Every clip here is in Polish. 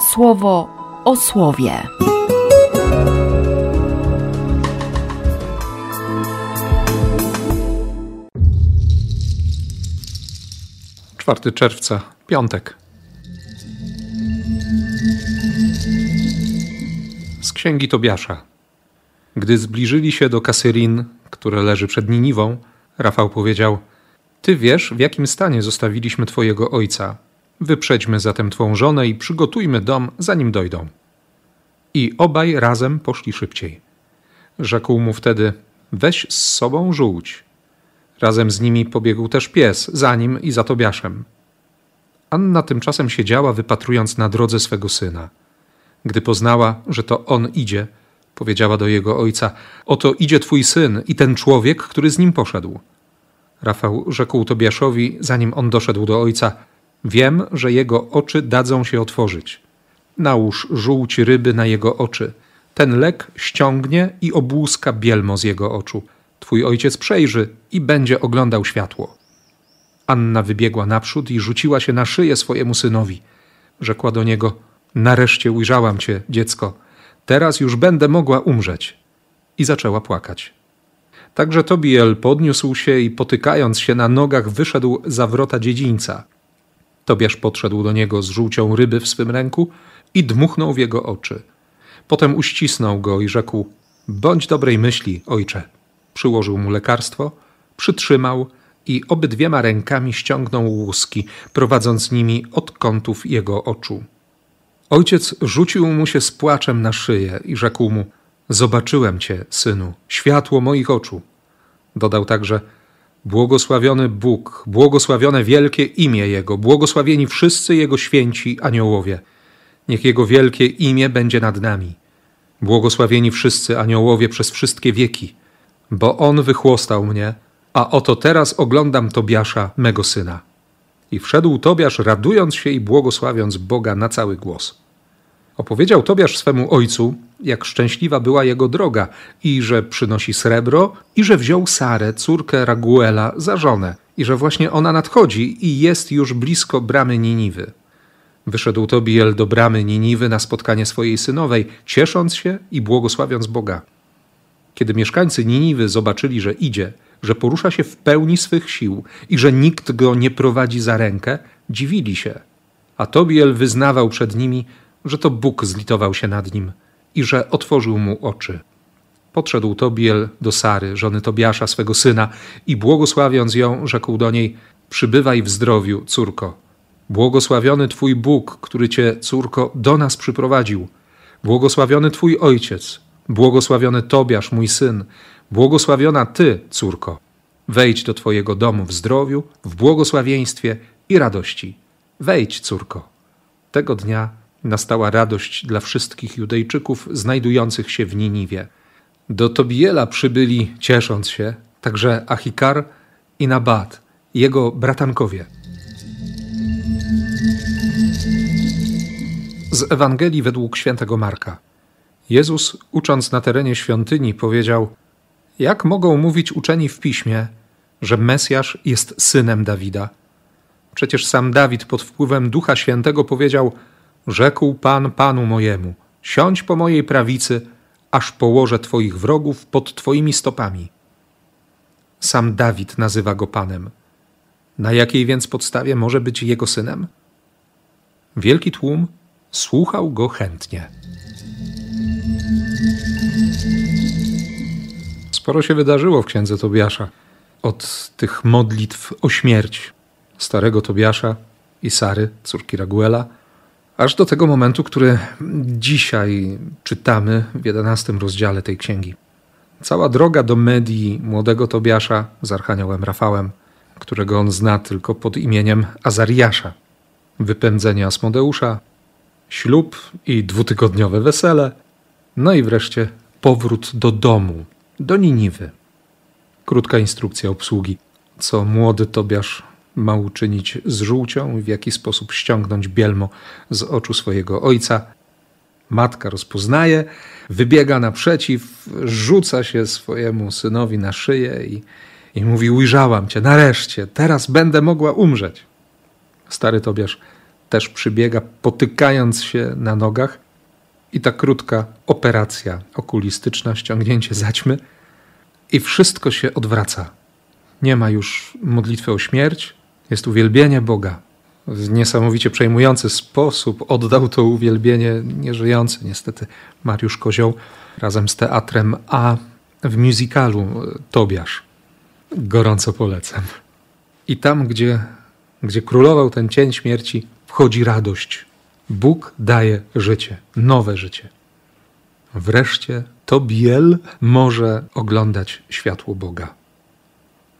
słowo o słowie. 4 czerwca, piątek. Z księgi Tobiasza. Gdy zbliżyli się do Kasyrin, które leży przed Niniwą, Rafał powiedział: Ty wiesz, w jakim stanie zostawiliśmy twojego ojca. Wyprzedźmy zatem twą żonę i przygotujmy dom, zanim dojdą. I obaj razem poszli szybciej. Rzekł mu wtedy: Weź z sobą żółć Razem z nimi pobiegł też pies, za nim i za Tobiaszem. Anna tymczasem siedziała, wypatrując na drodze swego syna. Gdy poznała, że to on idzie, powiedziała do jego ojca: Oto idzie twój syn i ten człowiek, który z nim poszedł. Rafał rzekł Tobiaszowi, zanim on doszedł do ojca: Wiem, że jego oczy dadzą się otworzyć. Nałóż żółć ryby na jego oczy. Ten lek ściągnie i obłuska bielmo z jego oczu Twój ojciec przejrzy i będzie oglądał światło. Anna wybiegła naprzód i rzuciła się na szyję swojemu synowi. Rzekła do niego: Nareszcie ujrzałam cię, dziecko. Teraz już będę mogła umrzeć. I zaczęła płakać. Także Tobiel podniósł się i potykając się na nogach wyszedł za wrota dziedzińca. Tobiasz podszedł do niego z żółcią ryby w swym ręku i dmuchnął w jego oczy. Potem uścisnął go i rzekł: Bądź dobrej myśli, ojcze przyłożył mu lekarstwo, przytrzymał i obydwiema rękami ściągnął łuski, prowadząc nimi od kątów jego oczu. Ojciec rzucił mu się z płaczem na szyję i rzekł mu: Zobaczyłem cię, synu, światło moich oczu. Dodał także: Błogosławiony Bóg, błogosławione wielkie imię Jego, błogosławieni wszyscy Jego święci aniołowie. Niech Jego wielkie imię będzie nad nami. Błogosławieni wszyscy aniołowie przez wszystkie wieki bo on wychłostał mnie, a oto teraz oglądam Tobiasza, mego syna. I wszedł Tobiasz, radując się i błogosławiąc Boga na cały głos. Opowiedział Tobiasz swemu ojcu, jak szczęśliwa była jego droga i że przynosi srebro, i że wziął Sarę, córkę Raguela, za żonę, i że właśnie ona nadchodzi i jest już blisko bramy Niniwy. Wyszedł Tobiel do bramy Niniwy na spotkanie swojej synowej, ciesząc się i błogosławiąc Boga. Kiedy mieszkańcy Niniwy zobaczyli, że idzie, że porusza się w pełni swych sił i że nikt go nie prowadzi za rękę, dziwili się. A Tobiel wyznawał przed nimi, że to Bóg zlitował się nad nim i że otworzył mu oczy. Podszedł Tobiel do Sary, żony Tobiasza, swego syna, i błogosławiąc ją, rzekł do niej: Przybywaj w zdrowiu, córko. Błogosławiony Twój Bóg, który Cię, córko, do nas przyprowadził. Błogosławiony Twój ojciec, Błogosławiony Tobiasz, mój syn, błogosławiona Ty, córko. Wejdź do Twojego domu w zdrowiu, w błogosławieństwie i radości. Wejdź, córko. Tego dnia nastała radość dla wszystkich Judejczyków znajdujących się w Niniwie. Do Tobiela przybyli, ciesząc się, także Achikar i Nabat, jego bratankowie. Z Ewangelii według świętego Marka. Jezus, ucząc na terenie świątyni, powiedział: Jak mogą mówić uczeni w piśmie, że Mesjasz jest synem Dawida? Przecież sam Dawid pod wpływem Ducha Świętego powiedział: Rzekł Pan Panu mojemu: Siądź po mojej prawicy, aż położę Twoich wrogów pod Twoimi stopami. Sam Dawid nazywa go Panem. Na jakiej więc podstawie może być jego synem? Wielki tłum słuchał go chętnie. Sporo się wydarzyło w księdze Tobiasza. Od tych modlitw o śmierć starego Tobiasza i Sary, córki Raguela, aż do tego momentu, który dzisiaj czytamy w jedenastym rozdziale tej księgi. Cała droga do Medii młodego Tobiasza z Archaniołem Rafałem, którego on zna tylko pod imieniem Azariasza, wypędzenie Asmodeusza, ślub i dwutygodniowe wesele, no i wreszcie powrót do domu, do Niniwy. Krótka instrukcja obsługi, co młody Tobiasz ma uczynić z żółcią w jaki sposób ściągnąć bielmo z oczu swojego ojca. Matka rozpoznaje, wybiega naprzeciw, rzuca się swojemu synowi na szyję i, i mówi: Ujrzałam cię, nareszcie, teraz będę mogła umrzeć. Stary Tobiasz też przybiega, potykając się na nogach. I ta krótka operacja okulistyczna, ściągnięcie zaćmy, i wszystko się odwraca. Nie ma już modlitwy o śmierć, jest uwielbienie Boga. W niesamowicie przejmujący sposób oddał to uwielbienie nieżyjący niestety Mariusz Kozioł razem z teatrem A w musicalu Tobiasz. Gorąco polecam. I tam, gdzie, gdzie królował ten cień śmierci, wchodzi radość. Bóg daje życie, nowe życie. Wreszcie to biel może oglądać światło Boga.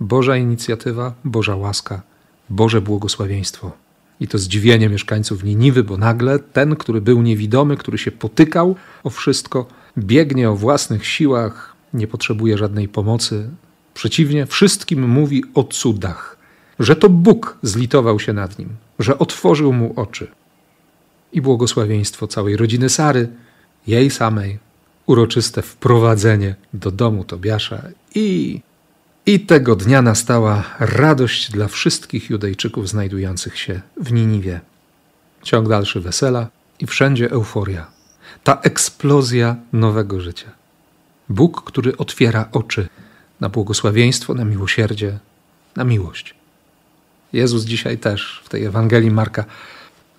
Boża inicjatywa, Boża łaska, Boże błogosławieństwo. I to zdziwienie mieszkańców Niniwy, bo nagle ten, który był niewidomy, który się potykał o wszystko, biegnie o własnych siłach, nie potrzebuje żadnej pomocy. Przeciwnie, wszystkim mówi o cudach, że to Bóg zlitował się nad nim, że otworzył mu oczy. I błogosławieństwo całej rodziny Sary, jej samej, uroczyste wprowadzenie do domu Tobiasza i i tego dnia nastała radość dla wszystkich Judejczyków znajdujących się w Niniwie. Ciąg dalszy wesela i wszędzie euforia. Ta eksplozja nowego życia. Bóg, który otwiera oczy na błogosławieństwo, na miłosierdzie, na miłość. Jezus dzisiaj też w tej Ewangelii Marka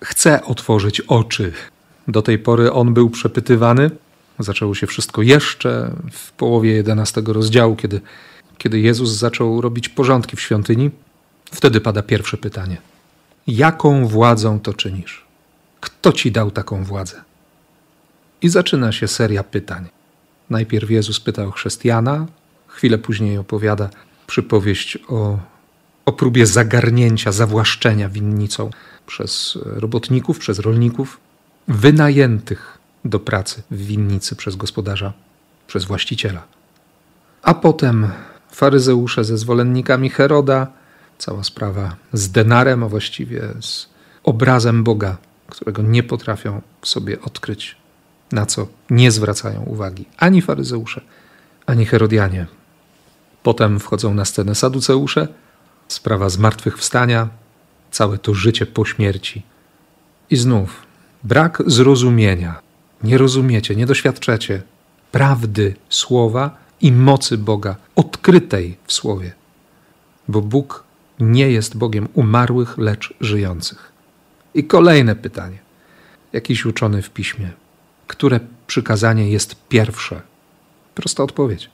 chce otworzyć oczy. Do tej pory on był przepytywany. Zaczęło się wszystko jeszcze w połowie 11 rozdziału, kiedy kiedy Jezus zaczął robić porządki w świątyni, wtedy pada pierwsze pytanie: Jaką władzą to czynisz? Kto ci dał taką władzę? I zaczyna się seria pytań. Najpierw Jezus pyta o chrześcijana, chwilę później opowiada przypowieść o, o próbie zagarnięcia, zawłaszczenia winnicą przez robotników, przez rolników, wynajętych do pracy w winnicy przez gospodarza, przez właściciela. A potem faryzeusze ze zwolennikami Heroda, cała sprawa z denarem, a właściwie z obrazem Boga, którego nie potrafią w sobie odkryć, na co nie zwracają uwagi ani faryzeusze, ani Herodianie. Potem wchodzą na scenę saduceusze, sprawa zmartwychwstania, całe to życie po śmierci. I znów brak zrozumienia. Nie rozumiecie, nie doświadczacie prawdy słowa i mocy Boga odkrytej w Słowie. Bo Bóg nie jest Bogiem umarłych, lecz żyjących. I kolejne pytanie. Jakiś uczony w piśmie. Które przykazanie jest pierwsze? Prosta odpowiedź.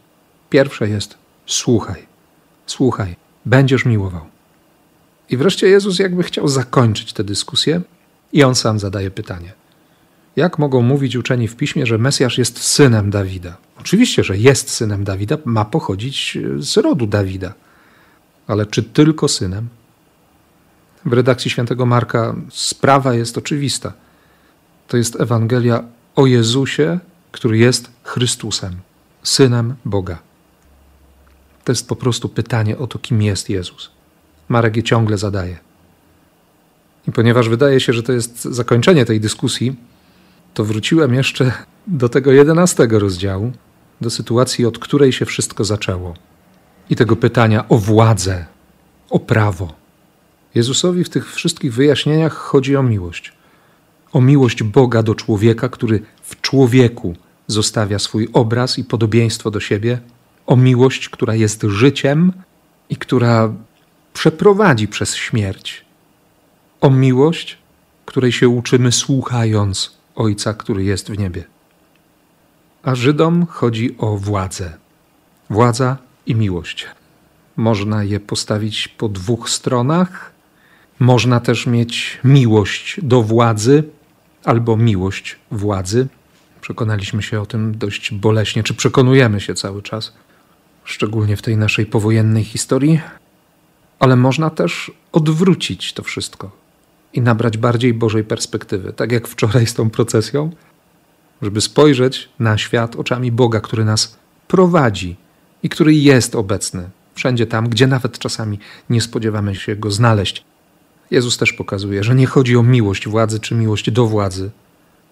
Pierwsze jest słuchaj. Słuchaj, będziesz miłował. I wreszcie Jezus jakby chciał zakończyć tę dyskusję i on sam zadaje pytanie. Jak mogą mówić uczeni w piśmie, że Mesjasz jest synem Dawida? Oczywiście, że jest synem Dawida, ma pochodzić z rodu Dawida. Ale czy tylko synem? W redakcji świętego Marka sprawa jest oczywista. To jest Ewangelia o Jezusie, który jest Chrystusem, synem Boga. To jest po prostu pytanie o to, kim jest Jezus. Marek je ciągle zadaje. I ponieważ wydaje się, że to jest zakończenie tej dyskusji, to wróciłem jeszcze do tego jedenastego rozdziału, do sytuacji, od której się wszystko zaczęło. I tego pytania o władzę, o prawo. Jezusowi w tych wszystkich wyjaśnieniach chodzi o miłość. O miłość Boga do człowieka, który w człowieku zostawia swój obraz i podobieństwo do siebie, o miłość, która jest życiem i która przeprowadzi przez śmierć, o miłość, której się uczymy słuchając Ojca, który jest w niebie. A Żydom chodzi o władzę. Władza i miłość. Można je postawić po dwóch stronach. Można też mieć miłość do władzy albo miłość władzy. Przekonaliśmy się o tym dość boleśnie, czy przekonujemy się cały czas, szczególnie w tej naszej powojennej historii. Ale można też odwrócić to wszystko i nabrać bardziej Bożej perspektywy, tak jak wczoraj z tą procesją żeby spojrzeć na świat oczami Boga, który nas prowadzi i który jest obecny wszędzie tam, gdzie nawet czasami nie spodziewamy się go znaleźć. Jezus też pokazuje, że nie chodzi o miłość władzy czy miłość do władzy,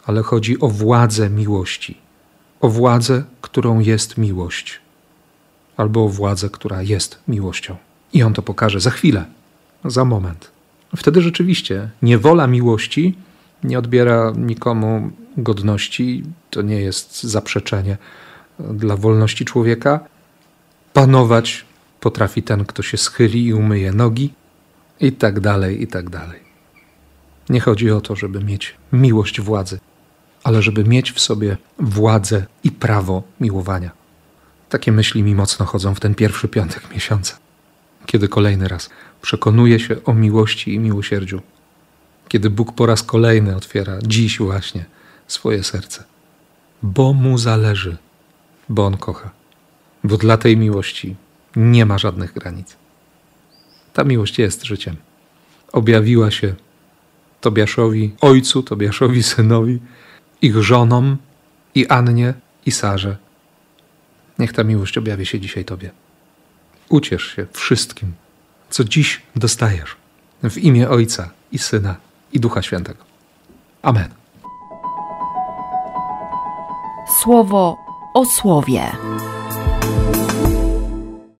ale chodzi o władzę miłości, o władzę, którą jest miłość, albo o władzę, która jest miłością. I on to pokaże za chwilę, za moment, Wtedy rzeczywiście niewola miłości nie odbiera nikomu godności, to nie jest zaprzeczenie dla wolności człowieka. Panować potrafi ten, kto się schyli i umyje nogi, i tak dalej, i tak dalej. Nie chodzi o to, żeby mieć miłość władzy, ale żeby mieć w sobie władzę i prawo miłowania. Takie myśli mi mocno chodzą w ten pierwszy piątek miesiąca, kiedy kolejny raz przekonuje się o miłości i miłosierdziu, kiedy Bóg po raz kolejny otwiera dziś właśnie swoje serce, bo mu zależy, bo on kocha, bo dla tej miłości nie ma żadnych granic. Ta miłość jest życiem. Objawiła się Tobiaszowi ojcu, Tobiaszowi synowi, ich żonom i Annie i Sarze. Niech ta miłość objawi się dzisiaj Tobie. Uciesz się wszystkim, co dziś dostajesz w imię Ojca i Syna i Ducha Świętego. Amen. Słowo o słowie.